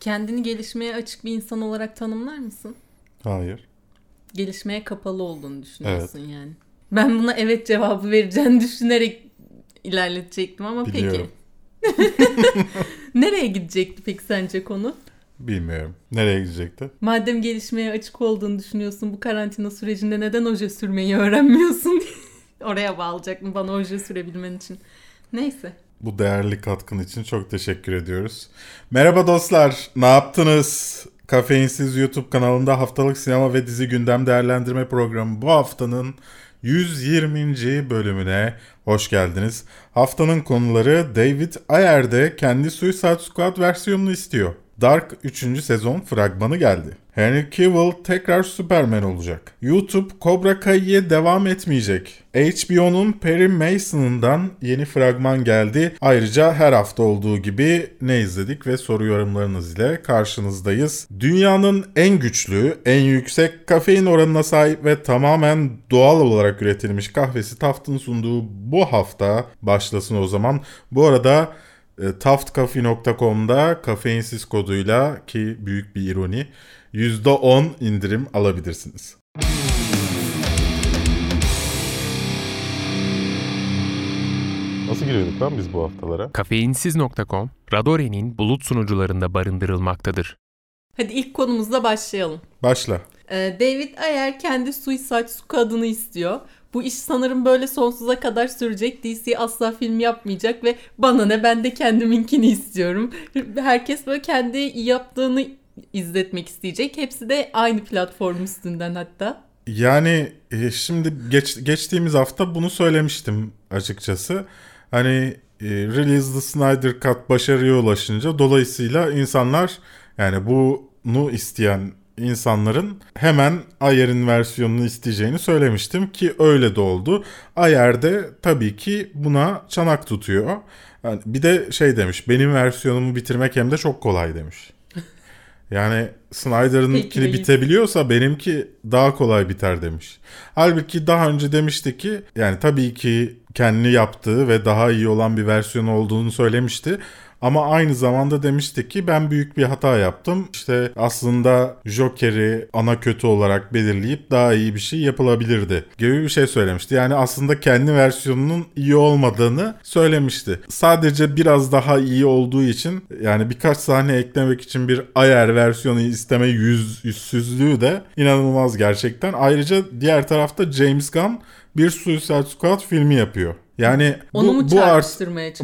Kendini gelişmeye açık bir insan olarak tanımlar mısın? Hayır. Gelişmeye kapalı olduğunu düşünüyorsun evet. yani. Ben buna evet cevabı vereceğini düşünerek ilerletecektim ama Biliyorum. peki. Nereye gidecekti peki sence konu? Bilmiyorum. Nereye gidecekti? Madem gelişmeye açık olduğunu düşünüyorsun bu karantina sürecinde neden oje sürmeyi öğrenmiyorsun? Oraya bağlayacak mı bana oje sürebilmen için? Neyse. Bu değerli katkın için çok teşekkür ediyoruz. Merhaba dostlar. Ne yaptınız? Kafeinsiz YouTube kanalında haftalık sinema ve dizi gündem değerlendirme programı bu haftanın 120. bölümüne hoş geldiniz. Haftanın konuları David Ayer'de kendi Suicide Squad versiyonunu istiyor. Dark 3. sezon fragmanı geldi. Henry Cavill tekrar Superman olacak. YouTube Cobra Kai'ye devam etmeyecek. HBO'nun Perry Mason'ından yeni fragman geldi. Ayrıca her hafta olduğu gibi ne izledik ve soru yorumlarınız ile karşınızdayız. Dünyanın en güçlü, en yüksek kafein oranına sahip ve tamamen doğal olarak üretilmiş kahvesi Taft'ın sunduğu bu hafta başlasın o zaman. Bu arada taftcafe.com'da kafeinsiz koduyla ki büyük bir ironi %10 indirim alabilirsiniz. Nasıl giriyorduk lan biz bu haftalara? Kafeinsiz.com, Radore'nin bulut sunucularında barındırılmaktadır. Hadi ilk konumuzla başlayalım. Başla. Ee, David Ayer kendi Suicide Squad'ını istiyor. Bu iş sanırım böyle sonsuza kadar sürecek. DC asla film yapmayacak ve bana ne ben de kendiminkini istiyorum. Herkes böyle kendi yaptığını izletmek isteyecek. Hepsi de aynı platform üstünden hatta. Yani e, şimdi geç, geçtiğimiz hafta bunu söylemiştim açıkçası. Hani e, Release the Snyder Cut başarıya ulaşınca dolayısıyla insanlar yani bunu isteyen insanların hemen Ayer'in versiyonunu isteyeceğini söylemiştim ki öyle de oldu. Ayer de tabii ki buna çanak tutuyor. Yani bir de şey demiş benim versiyonumu bitirmek hem de çok kolay demiş. Yani Snyder'ınkini bitebiliyorsa benimki daha kolay biter demiş. Halbuki daha önce demişti ki yani tabii ki kendi yaptığı ve daha iyi olan bir versiyon olduğunu söylemişti. Ama aynı zamanda demişti ki ben büyük bir hata yaptım. İşte aslında Joker'i ana kötü olarak belirleyip daha iyi bir şey yapılabilirdi gibi bir şey söylemişti. Yani aslında kendi versiyonunun iyi olmadığını söylemişti. Sadece biraz daha iyi olduğu için yani birkaç sahne eklemek için bir ayar versiyonu isteme yüz, yüzsüzlüğü de inanılmaz gerçekten. Ayrıca diğer tarafta James Gunn bir Suicide Squad filmi yapıyor. Yani Onu bu, bu, art,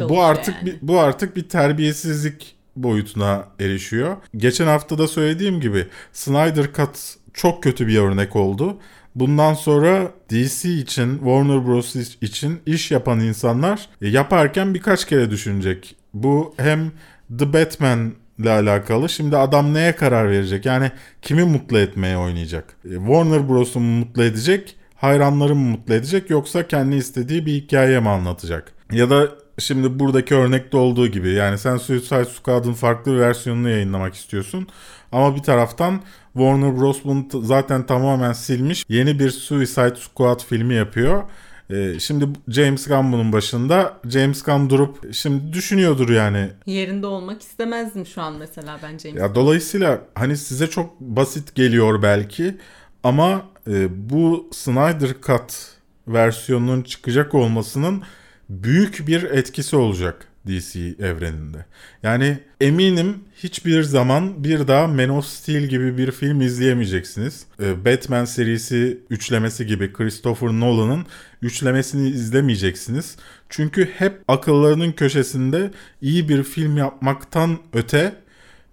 bu artık yani? bir, bu artık bir terbiyesizlik boyutuna erişiyor. Geçen hafta da söylediğim gibi Snyder Cut çok kötü bir örnek oldu. Bundan sonra DC için, Warner Bros. için iş yapan insanlar e, yaparken birkaç kere düşünecek. Bu hem The Batman ile alakalı. Şimdi adam neye karar verecek? Yani kimi mutlu etmeye oynayacak? E, Warner Bros'u mutlu edecek hayranları mı mutlu edecek yoksa kendi istediği bir hikaye mi anlatacak? Ya da şimdi buradaki örnekte olduğu gibi yani sen Suicide Squad'ın farklı bir versiyonunu yayınlamak istiyorsun. Ama bir taraftan Warner Bros. bunu zaten tamamen silmiş. Yeni bir Suicide Squad filmi yapıyor. Ee, şimdi James Gunn bunun başında. James Gunn durup şimdi düşünüyordur yani. Yerinde olmak istemezdim şu an mesela ben James Ya dolayısıyla hani size çok basit geliyor belki ama e, bu Snyder Cut versiyonunun çıkacak olmasının büyük bir etkisi olacak DC evreninde. Yani eminim hiçbir zaman bir daha Man of Steel gibi bir film izleyemeyeceksiniz. E, Batman serisi üçlemesi gibi Christopher Nolan'ın üçlemesini izlemeyeceksiniz. Çünkü hep akıllarının köşesinde iyi bir film yapmaktan öte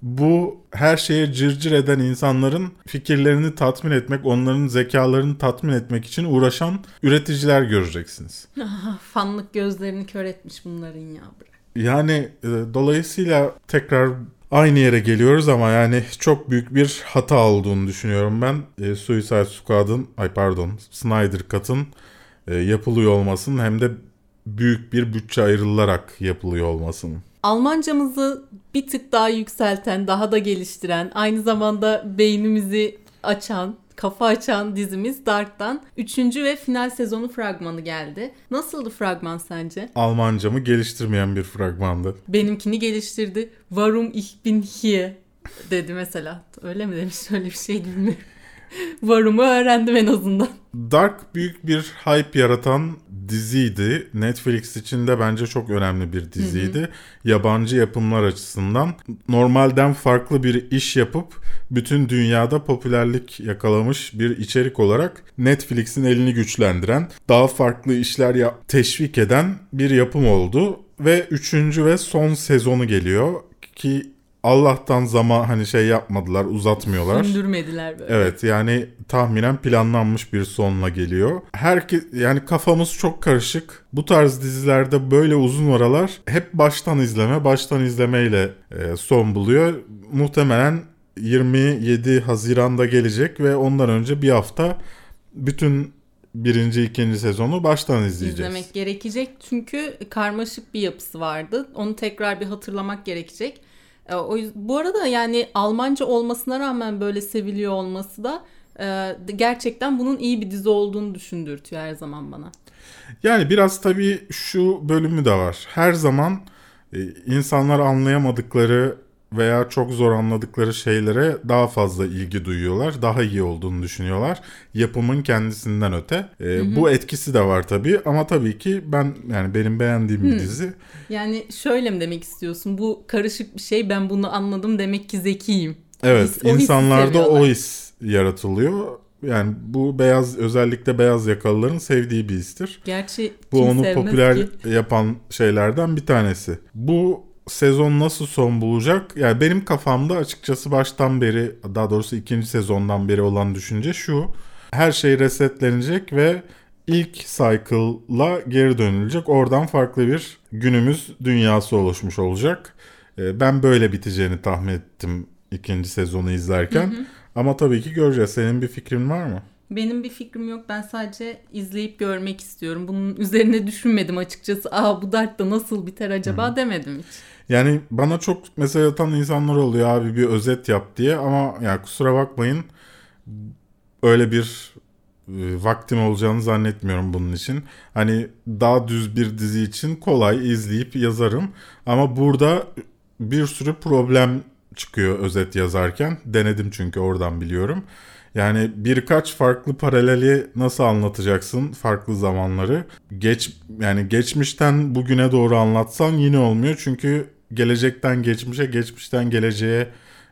bu her şeye cırcır eden insanların fikirlerini tatmin etmek, onların zekalarını tatmin etmek için uğraşan üreticiler göreceksiniz. Fanlık gözlerini kör etmiş bunların ya. Yani e, dolayısıyla tekrar aynı yere geliyoruz ama yani çok büyük bir hata olduğunu düşünüyorum ben. E, Suicide Squad'ın, ay pardon Snyder Cut'ın e, yapılıyor olmasının hem de büyük bir bütçe ayrılarak yapılıyor olmasının. Almancamızı bir tık daha yükselten, daha da geliştiren, aynı zamanda beynimizi açan, kafa açan dizimiz Dark'tan 3. ve final sezonu fragmanı geldi. Nasıldı fragman sence? Almancamı geliştirmeyen bir fragmandı. Benimkini geliştirdi. Warum ich bin hier? dedi mesela. Öyle mi demiş? Öyle bir şey bilmiyorum. Varımı öğrendim en azından. Dark büyük bir hype yaratan diziydi. Netflix için de bence çok önemli bir diziydi. Hı hı. Yabancı yapımlar açısından normalden farklı bir iş yapıp bütün dünyada popülerlik yakalamış bir içerik olarak Netflix'in elini güçlendiren, daha farklı işler ya teşvik eden bir yapım oldu ve üçüncü ve son sezonu geliyor ki Allah'tan zaman hani şey yapmadılar, uzatmıyorlar. Sündürmediler böyle. Evet yani tahminen planlanmış bir sonla geliyor. Herkes yani kafamız çok karışık. Bu tarz dizilerde böyle uzun aralar hep baştan izleme, baştan izlemeyle e, son buluyor. Muhtemelen 27 Haziran'da gelecek ve ondan önce bir hafta bütün birinci, ikinci sezonu baştan izleyeceğiz. İzlemek gerekecek çünkü karmaşık bir yapısı vardı. Onu tekrar bir hatırlamak gerekecek. E, o bu arada yani Almanca olmasına rağmen böyle seviliyor olması da e, gerçekten bunun iyi bir dizi olduğunu düşündürtüyor her zaman bana. Yani biraz tabii şu bölümü de var. Her zaman e, insanlar anlayamadıkları veya çok zor anladıkları şeylere daha fazla ilgi duyuyorlar. Daha iyi olduğunu düşünüyorlar. Yapımın kendisinden öte. E, hı hı. Bu etkisi de var tabii ama tabii ki ben yani benim beğendiğim hı. bir dizi. Yani şöyle mi demek istiyorsun? Bu karışık bir şey ben bunu anladım demek ki zekiyim. Evet his, o insanlarda o his yaratılıyor. Yani bu beyaz özellikle beyaz yakalıların sevdiği bir histir. Gerçi bu onu popüler ki? yapan şeylerden bir tanesi. Bu sezon nasıl son bulacak? Yani benim kafamda açıkçası baştan beri daha doğrusu ikinci sezondan beri olan düşünce şu. Her şey resetlenecek ve ilk cycle'la geri dönülecek. Oradan farklı bir günümüz dünyası oluşmuş olacak. Ee, ben böyle biteceğini tahmin ettim ikinci sezonu izlerken. Hı hı. Ama tabii ki göreceğiz. Senin bir fikrin var mı? Benim bir fikrim yok. Ben sadece izleyip görmek istiyorum. Bunun üzerine düşünmedim açıkçası. Aa bu dert da nasıl biter acaba Hı-hı. demedim hiç. Yani bana çok mesaj atan insanlar oluyor abi bir özet yap diye ama ya kusura bakmayın öyle bir e, vaktim olacağını zannetmiyorum bunun için. Hani daha düz bir dizi için kolay izleyip yazarım ama burada bir sürü problem çıkıyor özet yazarken. Denedim çünkü oradan biliyorum. Yani birkaç farklı paraleli nasıl anlatacaksın farklı zamanları? Geç yani geçmişten bugüne doğru anlatsan yine olmuyor. Çünkü gelecekten geçmişe, geçmişten geleceğe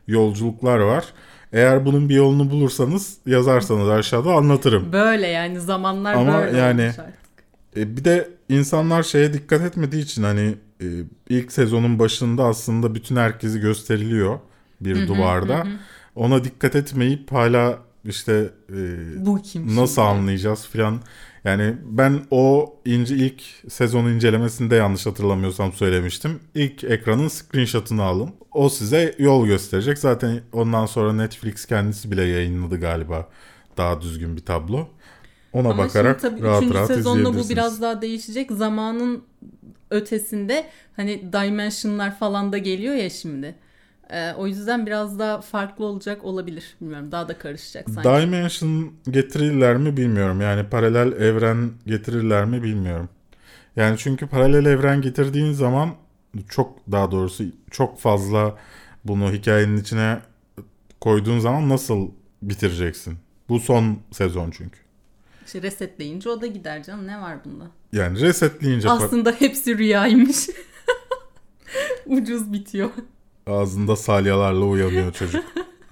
yolculuklar var. Eğer bunun bir yolunu bulursanız yazarsanız aşağıda anlatırım. Böyle yani zamanlar Ama böyle yani artık. E, bir de insanlar şeye dikkat etmediği için hani e, ilk sezonun başında aslında bütün herkesi gösteriliyor bir duvarda. Ona dikkat etmeyip hala işte e, Bu kim nasıl şimdi? anlayacağız filan. Yani ben o ince ilk sezon incelemesinde yanlış hatırlamıyorsam söylemiştim. İlk ekranın screenshot'ını alın. O size yol gösterecek. Zaten ondan sonra Netflix kendisi bile yayınladı galiba daha düzgün bir tablo. Ona Ama bakarak şimdi tabii rahat rahat sezonda bu biraz daha değişecek. Zamanın ötesinde hani dimensionlar falan da geliyor ya şimdi. Ee, o yüzden biraz daha farklı olacak olabilir. Bilmiyorum daha da karışacak sanki. Dimension getirirler mi bilmiyorum. Yani paralel evren getirirler mi bilmiyorum. Yani çünkü paralel evren getirdiğin zaman çok daha doğrusu çok fazla bunu hikayenin içine koyduğun zaman nasıl bitireceksin? Bu son sezon çünkü. İşte resetleyince o da gider canım. Ne var bunda? Yani resetleyince... Aslında hepsi rüyaymış. Ucuz bitiyor. Ağzında salyalarla uyanıyor çocuk.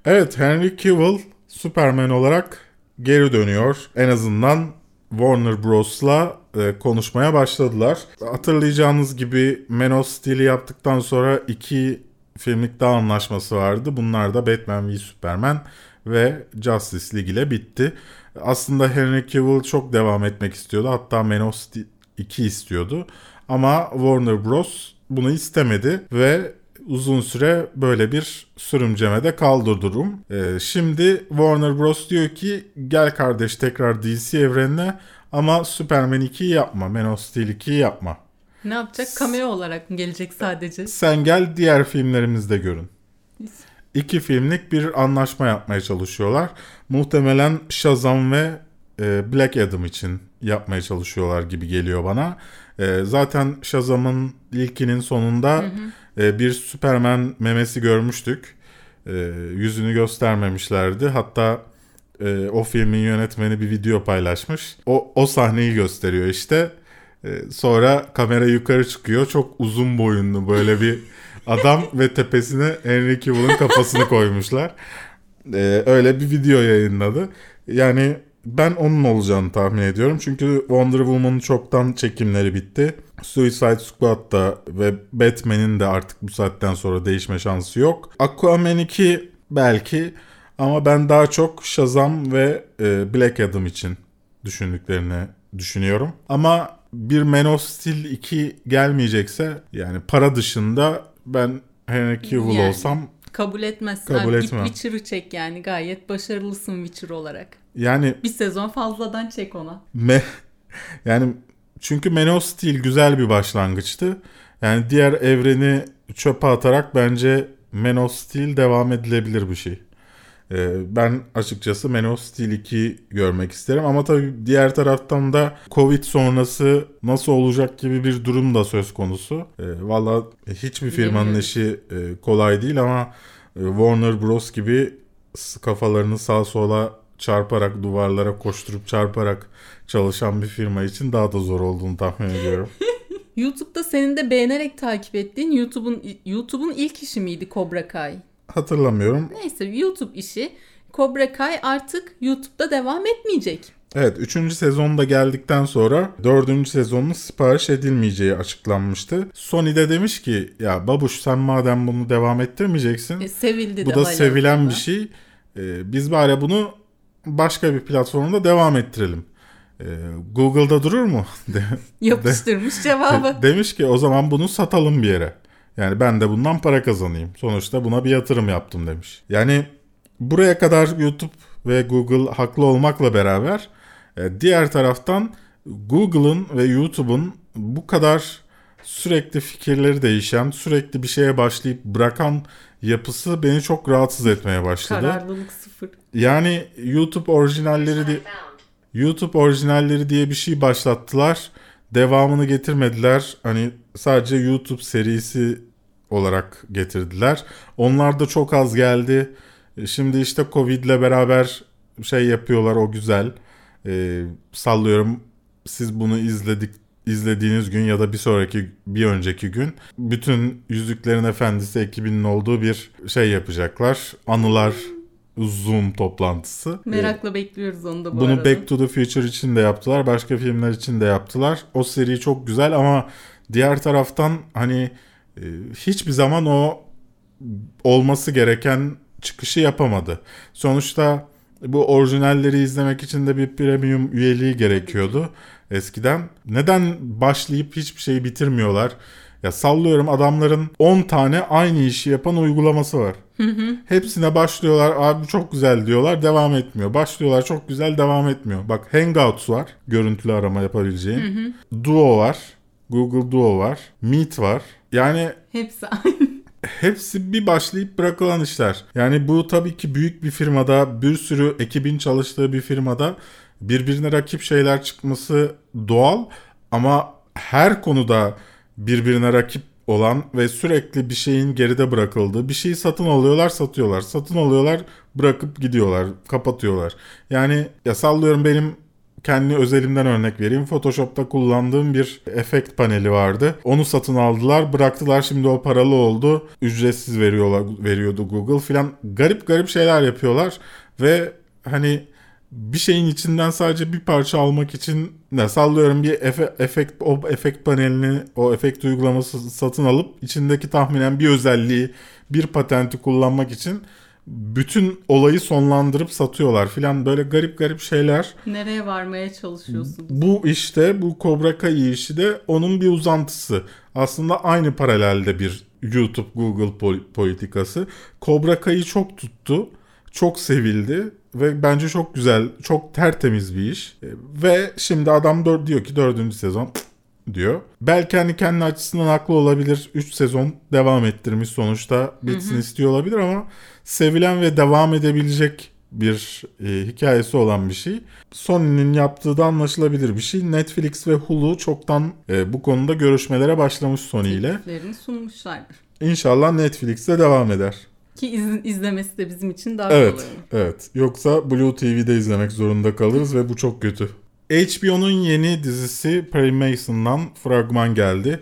Evet Henry Cavill Superman olarak geri dönüyor. En azından Warner Bros'la e, konuşmaya başladılar. Hatırlayacağınız gibi Man of Steel'i yaptıktan sonra iki filmlik daha anlaşması vardı. Bunlar da Batman v Superman ve Justice League ile bitti. Aslında Henry Cavill çok devam etmek istiyordu. Hatta Man of Steel 2 istiyordu. Ama Warner Bros bunu istemedi ve uzun süre böyle bir sürümcemede kaldı durum. Ee, şimdi Warner Bros. diyor ki gel kardeş tekrar DC evrenine ama Superman 2'yi yapma. Man of Steel 2'yi yapma. Ne yapacak? Cameo olarak mı gelecek sadece? Sen gel diğer filmlerimizde görün. İki filmlik bir anlaşma yapmaya çalışıyorlar. Muhtemelen Shazam ve e, Black Adam için yapmaya çalışıyorlar gibi geliyor bana. E, zaten Shazam'ın ilkinin sonunda hı hı. E, bir Superman memesi görmüştük. e, yüzünü göstermemişlerdi. Hatta e, o filmin yönetmeni bir video paylaşmış. O, o sahneyi gösteriyor işte. E, sonra kamera yukarı çıkıyor. Çok uzun boyunlu böyle bir adam ve tepesine Henry Cavill'ın kafasını koymuşlar. E, öyle bir video yayınladı. Yani ben onun olacağını tahmin ediyorum. Çünkü Wonder Woman'ın çoktan çekimleri bitti. Suicide Squad'da ve Batman'in de artık bu saatten sonra değişme şansı yok. Aquaman 2 belki ama ben daha çok Shazam ve e, Black Adam için düşündüklerini düşünüyorum. Ama bir Man of Steel 2 gelmeyecekse yani para dışında ben Henry Cavill Yani. olsam Kabul etmezsin. Kabul Abi, etmem. Git Witcher'ı çek yani. Gayet başarılısın Witcher olarak. yani Bir sezon fazladan çek ona. Me yani çünkü Man of Steel güzel bir başlangıçtı. Yani diğer evreni çöpe atarak bence Man of Steel devam edilebilir bir şey. Ee, ben açıkçası Man of Steel 2 görmek isterim ama tabii diğer taraftan da Covid sonrası nasıl olacak gibi bir durum da söz konusu. Ee, Valla hiçbir firmanın işi e, kolay değil ama e, Warner Bros gibi kafalarını sağa sola çarparak duvarlara koşturup çarparak çalışan bir firma için daha da zor olduğunu tahmin ediyorum. YouTube'da senin de beğenerek takip ettiğin YouTube'un YouTube'un ilk işi miydi Cobra Kai? Hatırlamıyorum. Neyse YouTube işi. Cobra Kai artık YouTube'da devam etmeyecek. Evet 3. sezonda geldikten sonra 4. sezonun sipariş edilmeyeceği açıklanmıştı. Sony de demiş ki ya babuş sen madem bunu devam ettirmeyeceksin E, sevildi bu de da sevilen bir şey. Ee, biz bari bunu başka bir platformda devam ettirelim. Ee, Google'da durur mu? De- Yapıştırmış cevabı. Demiş ki o zaman bunu satalım bir yere. Yani ben de bundan para kazanayım. Sonuçta buna bir yatırım yaptım demiş. Yani buraya kadar YouTube ve Google haklı olmakla beraber e, diğer taraftan Google'ın ve YouTube'un bu kadar sürekli fikirleri değişen, sürekli bir şeye başlayıp bırakan yapısı beni çok rahatsız etmeye başladı. Kararlılık sıfır. Yani YouTube orijinalleri de YouTube orijinalleri diye bir şey başlattılar. Devamını getirmediler. Hani sadece YouTube serisi olarak getirdiler. Onlar da çok az geldi. E, Şimdi işte Covid ile beraber şey yapıyorlar o güzel. Ee, sallıyorum siz bunu izledik izlediğiniz gün ya da bir sonraki bir önceki gün bütün Yüzüklerin Efendisi ekibinin olduğu bir şey yapacaklar. Anılar Zoom toplantısı. Merakla bekliyoruz onu da bu Bunu arada. Back to the Future için de yaptılar. Başka filmler için de yaptılar. O seri çok güzel ama diğer taraftan hani e, hiçbir zaman o olması gereken çıkışı yapamadı. Sonuçta bu orijinalleri izlemek için de bir premium üyeliği gerekiyordu eskiden. Neden başlayıp hiçbir şeyi bitirmiyorlar? Ya sallıyorum adamların 10 tane aynı işi yapan uygulaması var. Hepsine başlıyorlar abi çok güzel diyorlar devam etmiyor. Başlıyorlar çok güzel devam etmiyor. Bak Hangouts var görüntülü arama yapabileceğin. Duo var. Google Duo var. Meet var. Yani Hepsi aynı. hepsi bir başlayıp bırakılan işler. Yani bu tabii ki büyük bir firmada bir sürü ekibin çalıştığı bir firmada birbirine rakip şeyler çıkması doğal ama her konuda birbirine rakip olan ve sürekli bir şeyin geride bırakıldığı bir şeyi satın alıyorlar satıyorlar satın alıyorlar bırakıp gidiyorlar kapatıyorlar yani ya sallıyorum benim kendi özelimden örnek vereyim. Photoshop'ta kullandığım bir efekt paneli vardı. Onu satın aldılar, bıraktılar. Şimdi o paralı oldu. Ücretsiz veriyorlar, veriyordu Google filan. Garip garip şeyler yapıyorlar ve hani bir şeyin içinden sadece bir parça almak için ne sallıyorum bir efe, efekt o efekt panelini o efekt uygulaması satın alıp içindeki tahminen bir özelliği bir patenti kullanmak için bütün olayı sonlandırıp satıyorlar filan böyle garip garip şeyler. Nereye varmaya çalışıyorsun? Bu işte bu Cobra Kai işi de onun bir uzantısı. Aslında aynı paralelde bir YouTube Google pol- politikası. Cobra Kai çok tuttu. Çok sevildi ve bence çok güzel, çok tertemiz bir iş. Ve şimdi adam dör- diyor ki dördüncü sezon diyor. Belki hani kendi açısından haklı olabilir. 3 sezon devam ettirmiş sonuçta bitsin istiyor olabilir ama sevilen ve devam edebilecek bir e, hikayesi olan bir şey. Sony'nin yaptığı da anlaşılabilir bir şey. Netflix ve Hulu çoktan e, bu konuda görüşmelere başlamış Sony ile. Tekliflerini sunmuşlardır. İnşallah Netflix'te devam eder. Ki iz- izlemesi de bizim için daha Evet, kolay. evet. Yoksa Blue TV'de izlemek zorunda kalırız ve bu çok kötü. HBO'nun yeni dizisi Perry Mason'dan fragman geldi.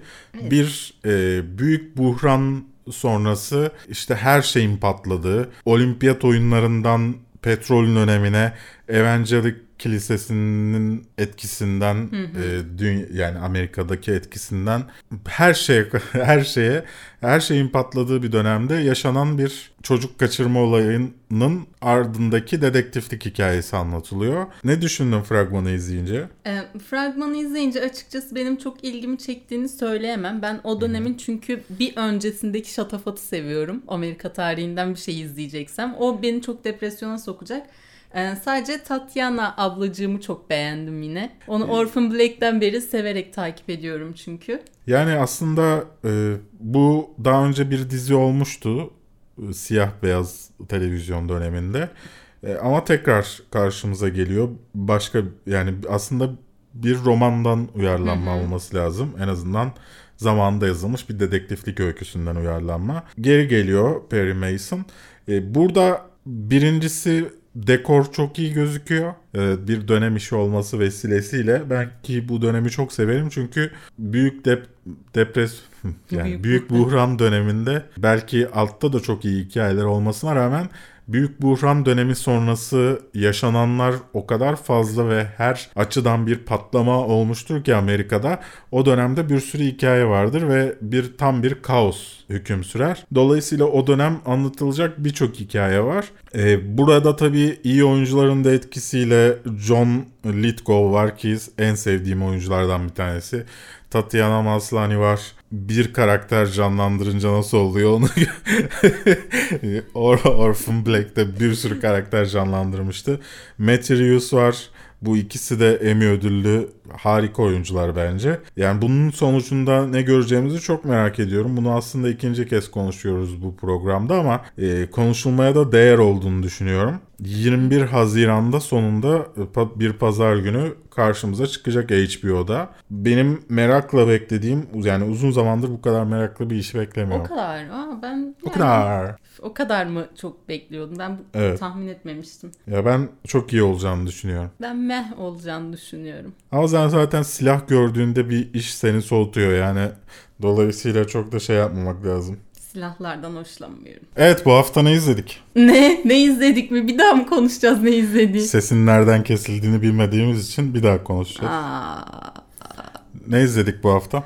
Bir e, büyük buhran sonrası işte her şeyin patladığı, olimpiyat oyunlarından petrolün önemine, Evangelik Kilisesi'nin etkisinden, e, dü- yani Amerika'daki etkisinden her şeye her şeye her şeyin patladığı bir dönemde yaşanan bir çocuk kaçırma olayının ardındaki dedektiflik hikayesi anlatılıyor. Ne düşündün fragmanı izleyince? E, fragmanı izleyince açıkçası benim çok ilgimi çektiğini söyleyemem. Ben o dönemin çünkü bir öncesindeki şatafatı seviyorum. Amerika tarihinden bir şey izleyeceksem. O beni çok depresyona sokacak. E, sadece Tatiana ablacığımı çok beğendim yine. Onu Orphan Blake'den beri severek takip ediyorum çünkü. Yani aslında e, bu daha önce bir dizi olmuştu. e, siyah beyaz televizyon döneminde. E, ama tekrar karşımıza geliyor. Başka yani aslında bir romandan uyarlanma olması lazım. En azından zamanında yazılmış bir dedektiflik öyküsünden uyarlanma. Geri geliyor Perry Mason. E, burada birincisi dekor çok iyi gözüküyor. E, bir dönem işi olması vesilesiyle ben ki bu dönemi çok severim çünkü büyük dep depres yani Büyük büyük, buhran döneminde belki altta da çok iyi hikayeler olmasına rağmen Büyük buhran dönemi sonrası yaşananlar o kadar fazla ve her açıdan bir patlama olmuştur ki Amerika'da. O dönemde bir sürü hikaye vardır ve bir tam bir kaos hüküm sürer. Dolayısıyla o dönem anlatılacak birçok hikaye var. Ee, burada tabii iyi oyuncuların da etkisiyle John Lithgow var ki en sevdiğim oyunculardan bir tanesi. Tatiana Maslany var. Bir karakter canlandırınca nasıl oluyor onu Or Orphan Black'te bir sürü karakter canlandırmıştı. Reeves var. Bu ikisi de Emmy ödüllü harika oyuncular bence. Yani bunun sonucunda ne göreceğimizi çok merak ediyorum. Bunu aslında ikinci kez konuşuyoruz bu programda ama e, konuşulmaya da değer olduğunu düşünüyorum. 21 Haziran'da sonunda e, bir pazar günü karşımıza çıkacak HBO'da. Benim merakla beklediğim yani uzun zamandır bu kadar meraklı bir işi O beklemiyorum. kadar. Aa, ben O yani- kadar. O kadar mı çok bekliyordum? Ben Evet. tahmin etmemiştim. Ya ben çok iyi olacağını düşünüyorum. Ben meh olacağını düşünüyorum. Ama sen zaten silah gördüğünde bir iş seni soğutuyor yani. Dolayısıyla çok da şey yapmamak lazım. Silahlardan hoşlanmıyorum. Evet bu hafta ne izledik? Ne? Ne izledik mi? Bir daha mı konuşacağız ne izlediği? Sesin nereden kesildiğini bilmediğimiz için bir daha konuşacağız. Aa, Ne izledik bu hafta?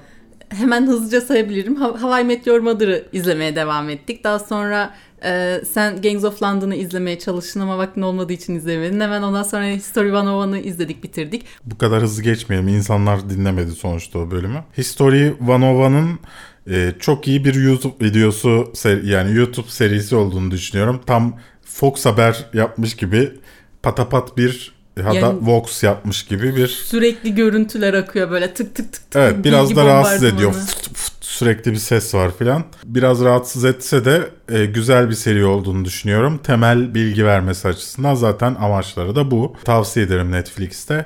hemen hızlıca sayabilirim. Ha- Hawaii Meteor Mother'ı izlemeye devam ettik. Daha sonra e, sen Gangs of London'ı izlemeye çalıştın ama vaktin olmadığı için izlemedin. Hemen ondan sonra History 101'ı izledik, bitirdik. Bu kadar hızlı geçmeyelim. İnsanlar dinlemedi sonuçta o bölümü. History 101'ın e, çok iyi bir YouTube videosu yani YouTube serisi olduğunu düşünüyorum. Tam Fox Haber yapmış gibi patapat bir hatta Yani- Vox yapmış gibi bir Sürekli görüntüler akıyor böyle tık tık tık tık. Evet biraz da rahatsız ediyor. Fıt fıt sürekli bir ses var filan. Biraz rahatsız etse de e, güzel bir seri olduğunu düşünüyorum. Temel bilgi vermesi açısından zaten amaçları da bu. Tavsiye ederim Netflix'te.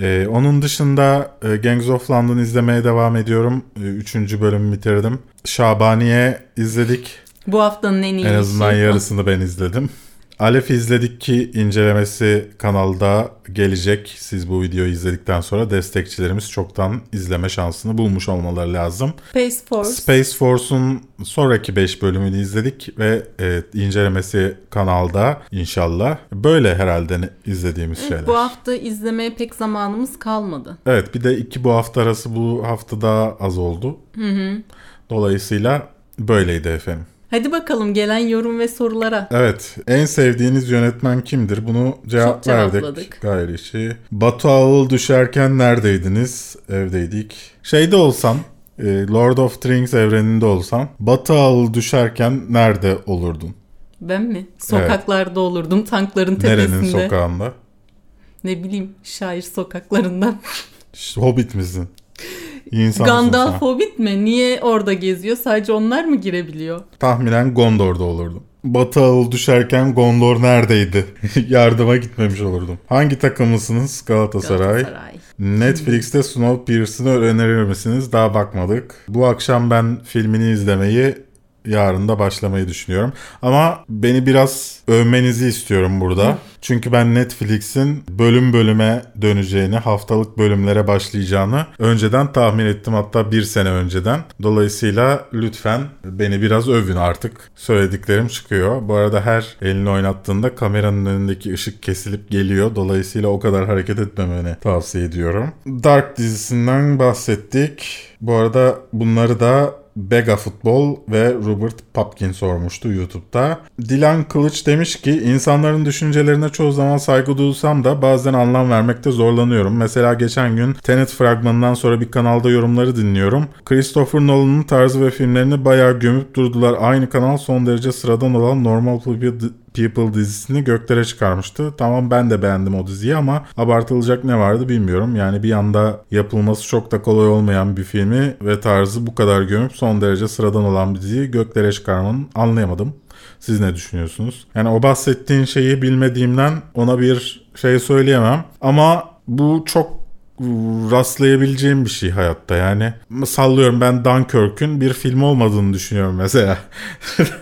E, onun dışında e, Gangs of London izlemeye devam ediyorum. E, üçüncü bölümü bitirdim. Şabaniye izledik. Bu haftanın en iyi En azından işi. yarısını ben izledim. Alef izledik ki incelemesi kanalda gelecek. Siz bu videoyu izledikten sonra destekçilerimiz çoktan izleme şansını bulmuş olmaları lazım. Space Force. Space Force'un sonraki 5 bölümünü izledik ve e, incelemesi kanalda inşallah. Böyle herhalde izlediğimiz Evet, şeyler. bu hafta izlemeye pek zamanımız kalmadı. Evet bir de iki bu hafta arası bu hafta daha az oldu. Dolayısıyla böyleydi efendim. Hadi bakalım gelen yorum ve sorulara. Evet. En sevdiğiniz yönetmen kimdir? Bunu cevap Çok verdik. Gayri işi. Batu Ağıl düşerken neredeydiniz? Evdeydik. Şeyde olsan, e, Lord of the Rings evreninde olsan, Batu Ağıl düşerken nerede olurdun? Ben mi? Sokaklarda olurdum, tankların tepesinde. Nerenin sokağında? Ne bileyim, şair sokaklarından. Hobbit misin? İnsansın Gandalf sen. Hobbit mi? Niye orada geziyor? Sadece onlar mı girebiliyor? Tahminen Gondor'da olurdum. Batı Ağıl düşerken Gondor neredeydi? Yardıma gitmemiş olurdum. Hangi takımlısınız? Galatasaray. Galatasaray. Netflix'te Snowpiercer'ı önerir misiniz? Daha bakmadık. Bu akşam ben filmini izlemeyi yarın da başlamayı düşünüyorum. Ama beni biraz övmenizi istiyorum burada. Çünkü ben Netflix'in bölüm bölüme döneceğini, haftalık bölümlere başlayacağını önceden tahmin ettim. Hatta bir sene önceden. Dolayısıyla lütfen beni biraz övün artık. Söylediklerim çıkıyor. Bu arada her elini oynattığında kameranın önündeki ışık kesilip geliyor. Dolayısıyla o kadar hareket etmemeni tavsiye ediyorum. Dark dizisinden bahsettik. Bu arada bunları da Bega Futbol ve Robert Popkin sormuştu YouTube'da. Dilan Kılıç demiş ki insanların düşüncelerine çoğu zaman saygı duysam da bazen anlam vermekte zorlanıyorum. Mesela geçen gün Tenet fragmanından sonra bir kanalda yorumları dinliyorum. Christopher Nolan'ın tarzı ve filmlerini bayağı gömüp durdular. Aynı kanal son derece sıradan olan Normal People People dizisini göklere çıkarmıştı. Tamam ben de beğendim o diziyi ama abartılacak ne vardı bilmiyorum. Yani bir anda yapılması çok da kolay olmayan bir filmi ve tarzı bu kadar gömüp son derece sıradan olan bir diziyi göklere çıkarmanın anlayamadım. Siz ne düşünüyorsunuz? Yani o bahsettiğin şeyi bilmediğimden ona bir şey söyleyemem. Ama bu çok rastlayabileceğim bir şey hayatta yani. Sallıyorum ben Dunkirk'ün bir film olmadığını düşünüyorum mesela.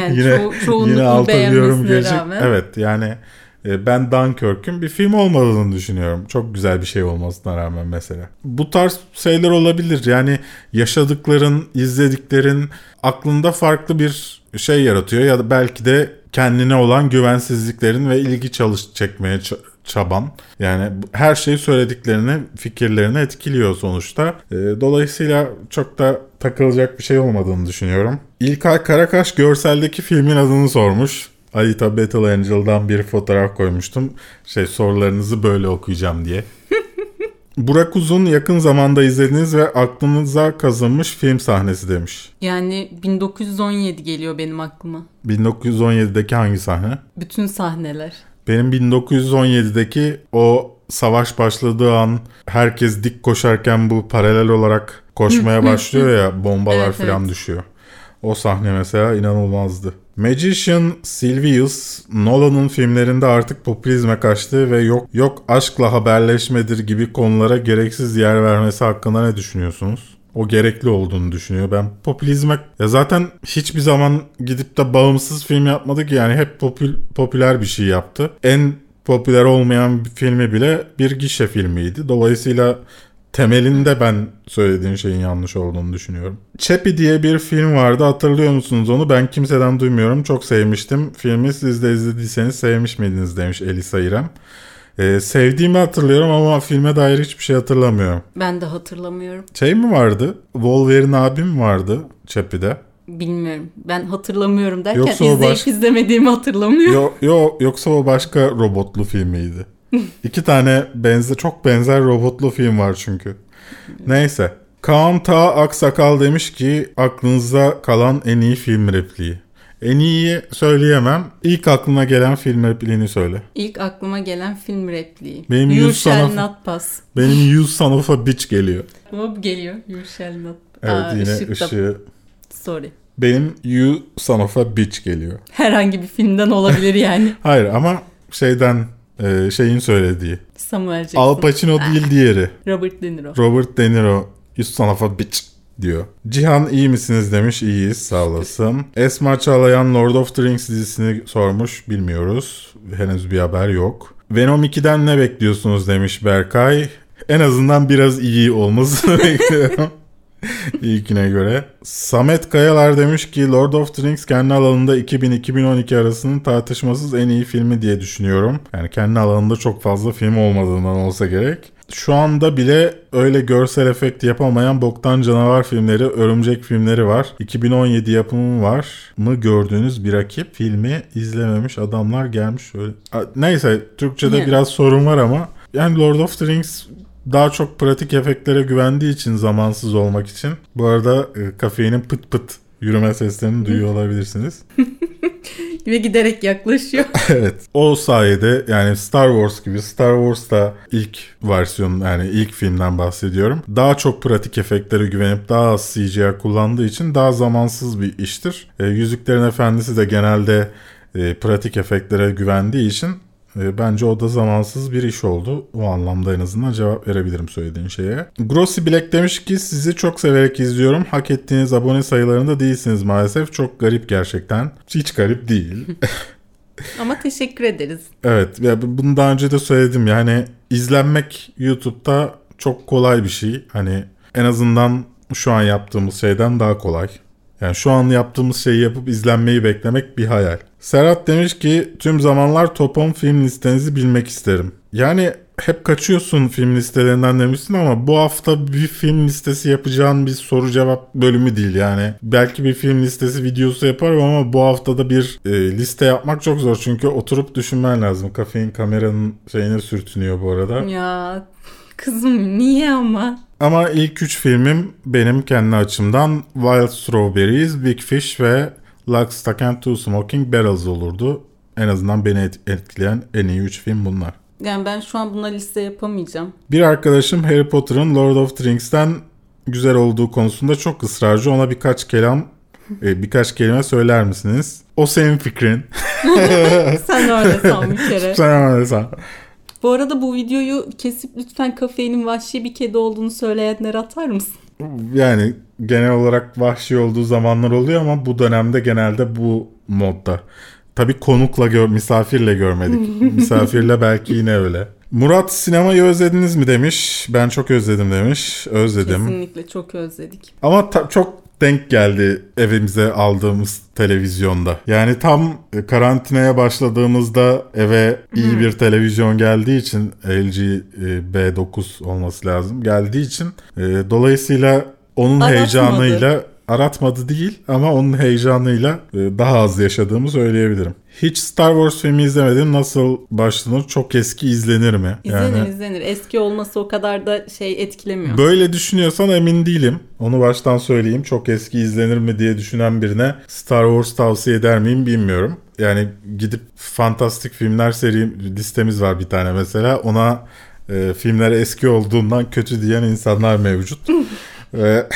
Yani yine ço- çoğunlukla yine yorum gelecek. Rağmen. Evet yani e, ben Dunkirk'ün bir film olmadığını düşünüyorum. Çok güzel bir şey olmasına rağmen mesela. Bu tarz şeyler olabilir. Yani yaşadıkların, izlediklerin aklında farklı bir şey yaratıyor ya da belki de kendine olan güvensizliklerin ve ilgi çalış çekmeye çaban. Yani her şeyi söylediklerini, fikirlerini etkiliyor sonuçta. E, dolayısıyla çok da takılacak bir şey olmadığını düşünüyorum. İlkay Karakaş görseldeki filmin adını sormuş. Alita Battle Angel'dan bir fotoğraf koymuştum. Şey sorularınızı böyle okuyacağım diye. Burak Uzun yakın zamanda izlediğiniz ve aklınıza kazınmış film sahnesi demiş. Yani 1917 geliyor benim aklıma. 1917'deki hangi sahne? Bütün sahneler. Benim 1917'deki o savaş başladığı an herkes dik koşarken bu paralel olarak koşmaya başlıyor ya bombalar evet, falan evet. düşüyor. O sahne mesela inanılmazdı. Magician Silvius Nolan'ın filmlerinde artık popülizme kaçtı ve yok yok aşkla haberleşmedir gibi konulara gereksiz yer vermesi hakkında ne düşünüyorsunuz? O gerekli olduğunu düşünüyor. Ben popülizme ya zaten hiçbir zaman gidip de bağımsız film yapmadı ki yani hep popül, popüler bir şey yaptı. En popüler olmayan bir filmi bile bir gişe filmiydi. Dolayısıyla temelinde ben söylediğin şeyin yanlış olduğunu düşünüyorum. Chappie diye bir film vardı hatırlıyor musunuz onu? Ben kimseden duymuyorum. Çok sevmiştim. Filmi siz de izlediyseniz sevmiş miydiniz demiş Elisa İrem. Ee, sevdiğimi hatırlıyorum ama filme dair hiçbir şey hatırlamıyorum. Ben de hatırlamıyorum. Şey mi vardı? Wolverine abim vardı Chappie'de. Bilmiyorum. Ben hatırlamıyorum derken yoksa izleyip baş... izlemediğimi hatırlamıyorum. Yo, yo, yoksa o başka robotlu filmiydi. İki tane benzer çok benzer robotlu film var çünkü. Neyse. Kaan Ta Aksakal demiş ki aklınıza kalan en iyi film repliği. En iyi söyleyemem. İlk aklıma gelen film repliğini söyle. İlk aklıma gelen film repliği. Benim you shall of, not pass. Benim you son of a bitch geliyor. Ama geliyor. You shall not. Evet Aa, yine ışıkta. ışığı. Sorry. Benim you son of a bitch geliyor. Herhangi bir filmden olabilir yani. Hayır ama şeyden e, şeyin söylediği. Samuel Jackson. Al Pacino değil diğeri. Robert De Niro. Robert De Niro. You son of a bitch diyor. Cihan iyi misiniz demiş. İyiyiz sağ olasın. Esma Çağlayan Lord of the Rings dizisini sormuş. Bilmiyoruz. Henüz bir haber yok. Venom 2'den ne bekliyorsunuz demiş Berkay. En azından biraz iyi olmasını bekliyorum. İlkine göre. Samet Kayalar demiş ki Lord of the Rings kendi alanında 2000-2012 arasının tartışmasız en iyi filmi diye düşünüyorum. Yani kendi alanında çok fazla film olmadığından olsa gerek. Şu anda bile öyle görsel efekt yapamayan boktan canavar filmleri, örümcek filmleri var. 2017 yapımı var mı gördüğünüz bir rakip filmi izlememiş adamlar gelmiş öyle. Neyse Türkçe'de yeah. biraz sorun var ama yani Lord of the Rings daha çok pratik efektlere güvendiği için zamansız olmak için. Bu arada e, kafeinin pıt pıt yürüme seslerini duyuyor olabilirsiniz. Ve giderek yaklaşıyor. evet. O sayede yani Star Wars gibi Star Wars'ta ilk versiyon yani ilk filmden bahsediyorum. Daha çok pratik efektlere güvenip daha az CGI kullandığı için daha zamansız bir iştir. E, Yüzüklerin Efendisi de genelde e, pratik efektlere güvendiği için bence o da zamansız bir iş oldu. O anlamda en azından cevap verebilirim söylediğin şeye. Grossi Black demiş ki sizi çok severek izliyorum. Hak ettiğiniz abone sayılarında değilsiniz maalesef. Çok garip gerçekten. Hiç garip değil. Ama teşekkür ederiz. evet ya bunu daha önce de söyledim. Yani izlenmek YouTube'da çok kolay bir şey. Hani en azından şu an yaptığımız şeyden daha kolay. Yani şu an yaptığımız şeyi yapıp izlenmeyi beklemek bir hayal. Serhat demiş ki tüm zamanlar top 10 film listenizi bilmek isterim. Yani hep kaçıyorsun film listelerinden demişsin ama bu hafta bir film listesi yapacağın bir soru cevap bölümü değil yani. Belki bir film listesi videosu yaparım ama bu haftada bir e, liste yapmak çok zor çünkü oturup düşünmen lazım. Kafein kameranın şeyine sürtünüyor bu arada. Ya kızım niye ama? Ama ilk üç filmim benim kendi açımdan Wild Strawberries, Big Fish ve Stock and Two Smoking Barrels olurdu. En azından beni et- etkileyen en iyi üç film bunlar. Yani ben şu an buna liste yapamayacağım. Bir arkadaşım Harry Potter'ın Lord of the Rings'ten güzel olduğu konusunda çok ısrarcı. Ona birkaç kelam e, birkaç kelime söyler misiniz? O senin fikrin. Sen öyle san bir kere. Sen öyle san. Bu arada bu videoyu kesip lütfen kafeinin vahşi bir kedi olduğunu söyleyenler atar mısın? Yani genel olarak vahşi olduğu zamanlar oluyor ama bu dönemde genelde bu modda. Tabii konukla gör, misafirle görmedik. Misafirle belki yine öyle. Murat sinemayı özlediniz mi demiş. Ben çok özledim demiş. Özledim. Kesinlikle çok özledik. Ama ta- çok denk geldi evimize aldığımız televizyonda. Yani tam e, karantinaya başladığımızda eve iyi bir televizyon geldiği için LG e, B9 olması lazım. Geldiği için e, dolayısıyla onun Aratmadı. heyecanıyla aratmadı değil ama onun heyecanıyla e, daha az yaşadığımı söyleyebilirim. Hiç Star Wars filmi izlemedim. Nasıl başlanır? Çok eski izlenir mi? İzlenir izlenir. Eski olması o kadar da şey etkilemiyor. Böyle düşünüyorsan emin değilim. Onu baştan söyleyeyim. Çok eski izlenir mi diye düşünen birine Star Wars tavsiye eder miyim bilmiyorum. Yani gidip fantastik filmler seri listemiz var bir tane mesela. Ona e, filmler eski olduğundan kötü diyen insanlar mevcut. Ve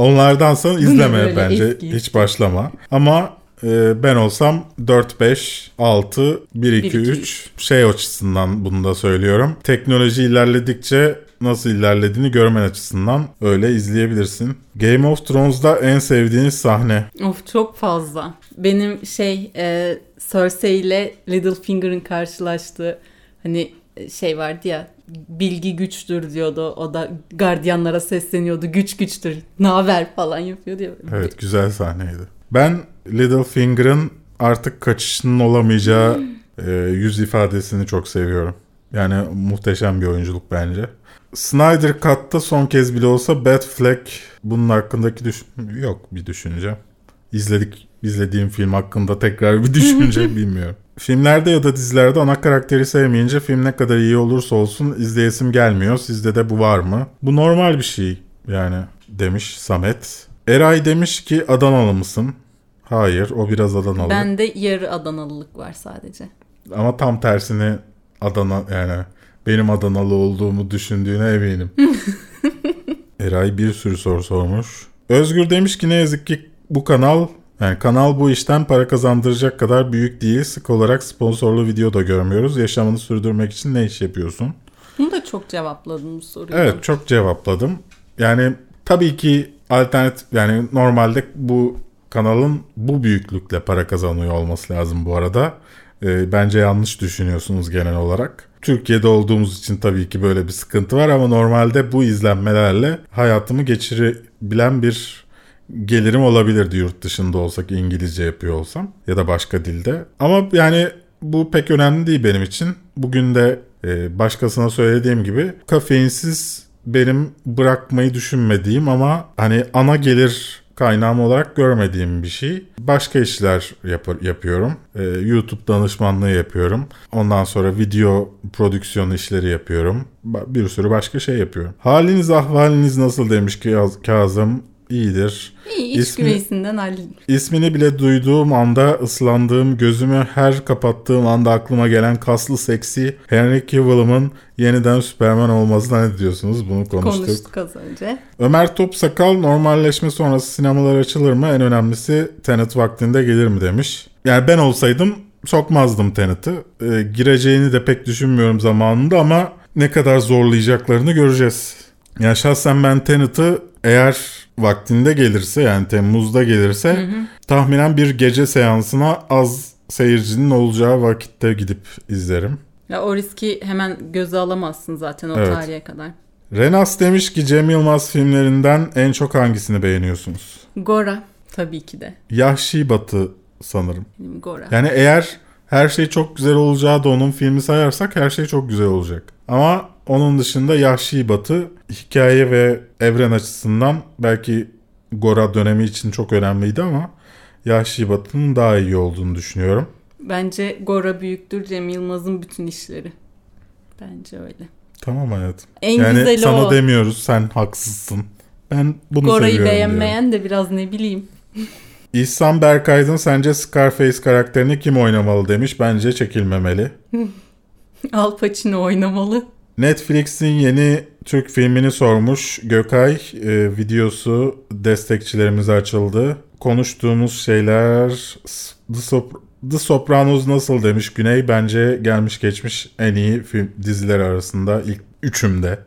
onlardansa izleme bence. eski? Hiç başlama. Ama e, ben olsam 4 5 6 1 2 2, 3 şey açısından bunu da söylüyorum. Teknoloji ilerledikçe nasıl ilerlediğini görmen açısından öyle izleyebilirsin. Game of Thrones'da en sevdiğiniz sahne. Of çok fazla. Benim şey e, Cersei ile Littlefinger'ın karşılaştığı hani e, şey vardı ya bilgi güçtür diyordu. O da gardiyanlara sesleniyordu. Güç güçtür. Naver falan yapıyordu ya. Evet güzel sahneydi. Ben Littlefinger'ın artık kaçışının olamayacağı e, yüz ifadesini çok seviyorum. Yani muhteşem bir oyunculuk bence. Snyder Cut'ta son kez bile olsa Batfleck bunun hakkındaki düş yok bir düşünce. İzledik izlediğim film hakkında tekrar bir düşünce bilmiyorum. Filmlerde ya da dizilerde ana karakteri sevmeyince film ne kadar iyi olursa olsun izleyesim gelmiyor. Sizde de bu var mı? Bu normal bir şey yani demiş Samet. Eray demiş ki Adanalı mısın? Hayır o biraz Adanalı. Bende yarı Adanalılık var sadece. Ama tam tersini Adana yani benim Adanalı olduğumu düşündüğüne eminim. Eray bir sürü soru sormuş. Özgür demiş ki ne yazık ki bu kanal yani kanal bu işten para kazandıracak kadar büyük değil. Sık olarak sponsorlu video da görmüyoruz. Yaşamını sürdürmek için ne iş yapıyorsun? Bunu da çok cevapladım bu soruyu. Evet çok cevapladım. Yani tabii ki alternatif yani normalde bu kanalın bu büyüklükle para kazanıyor olması lazım bu arada. Ee, bence yanlış düşünüyorsunuz genel olarak. Türkiye'de olduğumuz için tabii ki böyle bir sıkıntı var ama normalde bu izlenmelerle hayatımı geçirebilen bir gelirim olabilirdi yurt dışında olsak İngilizce yapıyor olsam ya da başka dilde. Ama yani bu pek önemli değil benim için. Bugün de e, başkasına söylediğim gibi kafeinsiz benim bırakmayı düşünmediğim ama hani ana gelir kaynağım olarak görmediğim bir şey. Başka işler yap- yapıyorum. Ee, YouTube danışmanlığı yapıyorum. Ondan sonra video prodüksiyon işleri yapıyorum. Bir sürü başka şey yapıyorum. Haliniz ahvaliniz nasıl demiş ki Kazım. İyidir. İyi iş İsmi- güveysinden halledin. İsmini bile duyduğum anda ıslandığım, gözümü her kapattığım anda aklıma gelen kaslı seksi Henry Cavill'ımın yeniden Superman olmasına ne diyorsunuz? Bunu konuştuk. Konuştuk az önce. Ömer Topsakal normalleşme sonrası sinemalar açılır mı? En önemlisi Tenet vaktinde gelir mi demiş. Yani ben olsaydım sokmazdım Tenet'ı. Ee, gireceğini de pek düşünmüyorum zamanında ama ne kadar zorlayacaklarını göreceğiz. Ya şahsen ben Tenet'ı eğer vaktinde gelirse yani Temmuz'da gelirse tahminen bir gece seansına az seyircinin olacağı vakitte gidip izlerim. Ya o riski hemen göze alamazsın zaten o Evet. tarihe kadar. Renas demiş ki Cem Yılmaz filmlerinden en çok hangisini beğeniyorsunuz? Gora tabii ki de. Yahşi Batı sanırım. Gora. Yani eğer her şey çok güzel olacağı da onun filmi sayarsak her şey çok güzel olacak. Ama onun dışında Yahşi Batı hikaye ve evren açısından belki Gora dönemi için çok önemliydi ama Yahşi Batı'nın daha iyi olduğunu düşünüyorum. Bence Gora büyüktür Cem Yılmaz'ın bütün işleri. Bence öyle. Tamam hayatım. En yani güzeli sana o. demiyoruz sen haksızsın. Ben bunu Gora'yı seviyorum beğenmeyen de biraz ne bileyim. diyorum. İhsan Berkaydın sence Scarface karakterini kim oynamalı demiş. Bence çekilmemeli. Al Pacino oynamalı. Netflix'in yeni Türk filmini sormuş. Gökay e, videosu destekçilerimize açıldı. Konuştuğumuz şeyler The, Sop- The Sopranos nasıl demiş Güney. Bence gelmiş geçmiş en iyi film diziler arasında ilk üçümde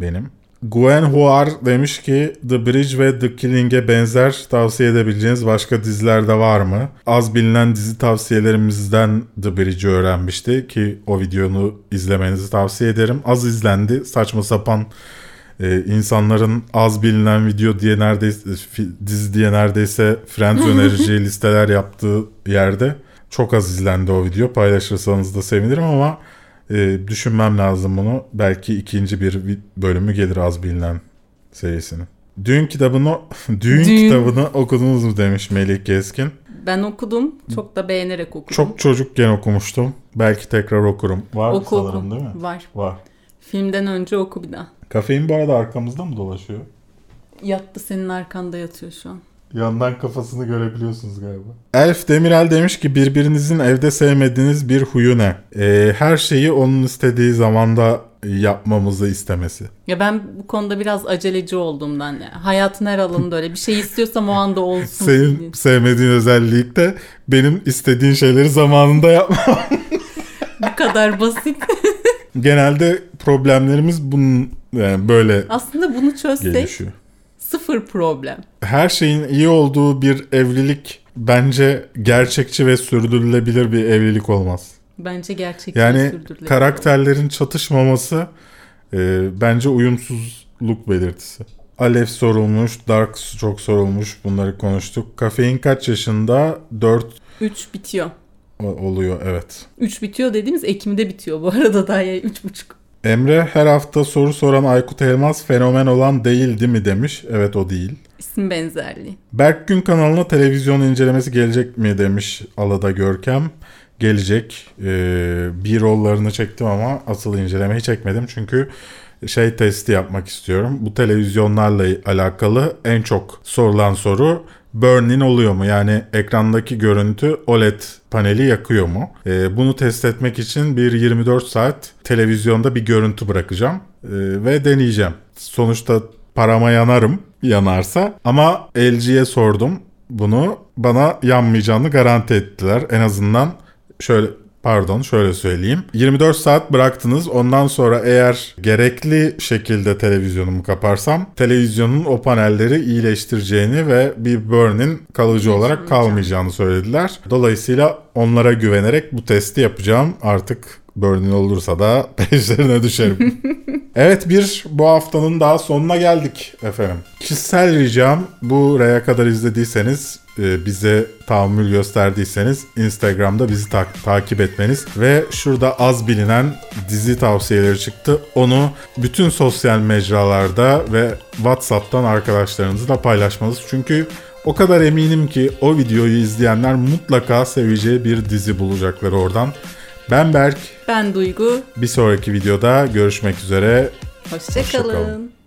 benim. Gwen Huar demiş ki The Bridge ve The Killing'e benzer tavsiye edebileceğiniz başka diziler de var mı? Az bilinen dizi tavsiyelerimizden The Bridge'i öğrenmişti ki o videonu izlemenizi tavsiye ederim. Az izlendi. Saçma sapan e, insanların az bilinen video diye neredeyse dizi diye neredeyse Friends önereceği listeler yaptığı yerde çok az izlendi o video. Paylaşırsanız da sevinirim ama e, düşünmem lazım bunu. Belki ikinci bir bölümü gelir az bilinen serisinin. Düğün kitabını Düğün, Düğün. kitabını okudunuz mu demiş Melih Keskin. Ben okudum. Çok da beğenerek okudum. Çok çocukken okumuştum. Belki tekrar okurum. Var oku sanırım oku. değil mi? Var. Var. Filmden önce oku bir daha. Kafein bu arada arkamızda mı dolaşıyor? Yattı senin arkanda yatıyor şu an. Yandan kafasını görebiliyorsunuz galiba. Elf Demirel demiş ki birbirinizin evde sevmediğiniz bir huyu ne? Ee, her şeyi onun istediği zamanda yapmamızı istemesi. Ya ben bu konuda biraz aceleci olduğumdan ya. Hayatın her alanında öyle. Bir şey istiyorsam o anda olsun. Senin sevmediğin özellik de benim istediğin şeyleri zamanında yapmam. bu kadar basit. Genelde problemlerimiz bunun yani böyle Aslında bunu çözsek gelişiyor. Sıfır problem. Her şeyin iyi olduğu bir evlilik bence gerçekçi ve sürdürülebilir bir evlilik olmaz. Bence gerçekten Yani sürdürülebilir. karakterlerin çatışmaması e, bence uyumsuzluk belirtisi. Alev sorulmuş, Dark çok sorulmuş. Bunları konuştuk. Kafein kaç yaşında? 4 3 bitiyor. oluyor evet. 3 bitiyor dediğimiz Ekim'de bitiyor bu arada daha ya 3,5. Emre her hafta soru soran Aykut Elmas fenomen olan değildi mi demiş. Evet o değil. İsim benzerliği. Berk Gün kanalına televizyon incelemesi gelecek mi demiş Alada Görkem. Gelecek. Ee, bir rollarını çektim ama asıl incelemeyi çekmedim. Çünkü şey testi yapmak istiyorum. Bu televizyonlarla alakalı en çok sorulan soru burn-in oluyor mu? Yani ekrandaki görüntü OLED paneli yakıyor mu? Ee, bunu test etmek için bir 24 saat televizyonda bir görüntü bırakacağım Ee, ve deneyeceğim. Sonuçta parama yanarım yanarsa ama LG'ye sordum bunu bana yanmayacağını garanti ettiler en azından şöyle pardon şöyle söyleyeyim 24 saat bıraktınız ondan sonra eğer gerekli şekilde televizyonumu kaparsam televizyonun o panelleri iyileştireceğini ve bir burn-in kalıcı olarak kalmayacağını söylediler. Dolayısıyla onlara güvenerek bu testi yapacağım artık burn-in olursa da peşlerine düşerim. Evet bir bu haftanın daha sonuna geldik efendim. Kişisel ricam buraya kadar izlediyseniz e, bize tahammül gösterdiyseniz Instagram'da bizi ta- takip etmeniz ve şurada az bilinen dizi tavsiyeleri çıktı. Onu bütün sosyal mecralarda ve WhatsApp'tan arkadaşlarınızla paylaşmanız. Çünkü o kadar eminim ki o videoyu izleyenler mutlaka seveceği bir dizi bulacaklar oradan. Ben Berk. Ben Duygu. Bir sonraki videoda görüşmek üzere. Hoşçakalın. Hoşça kalın.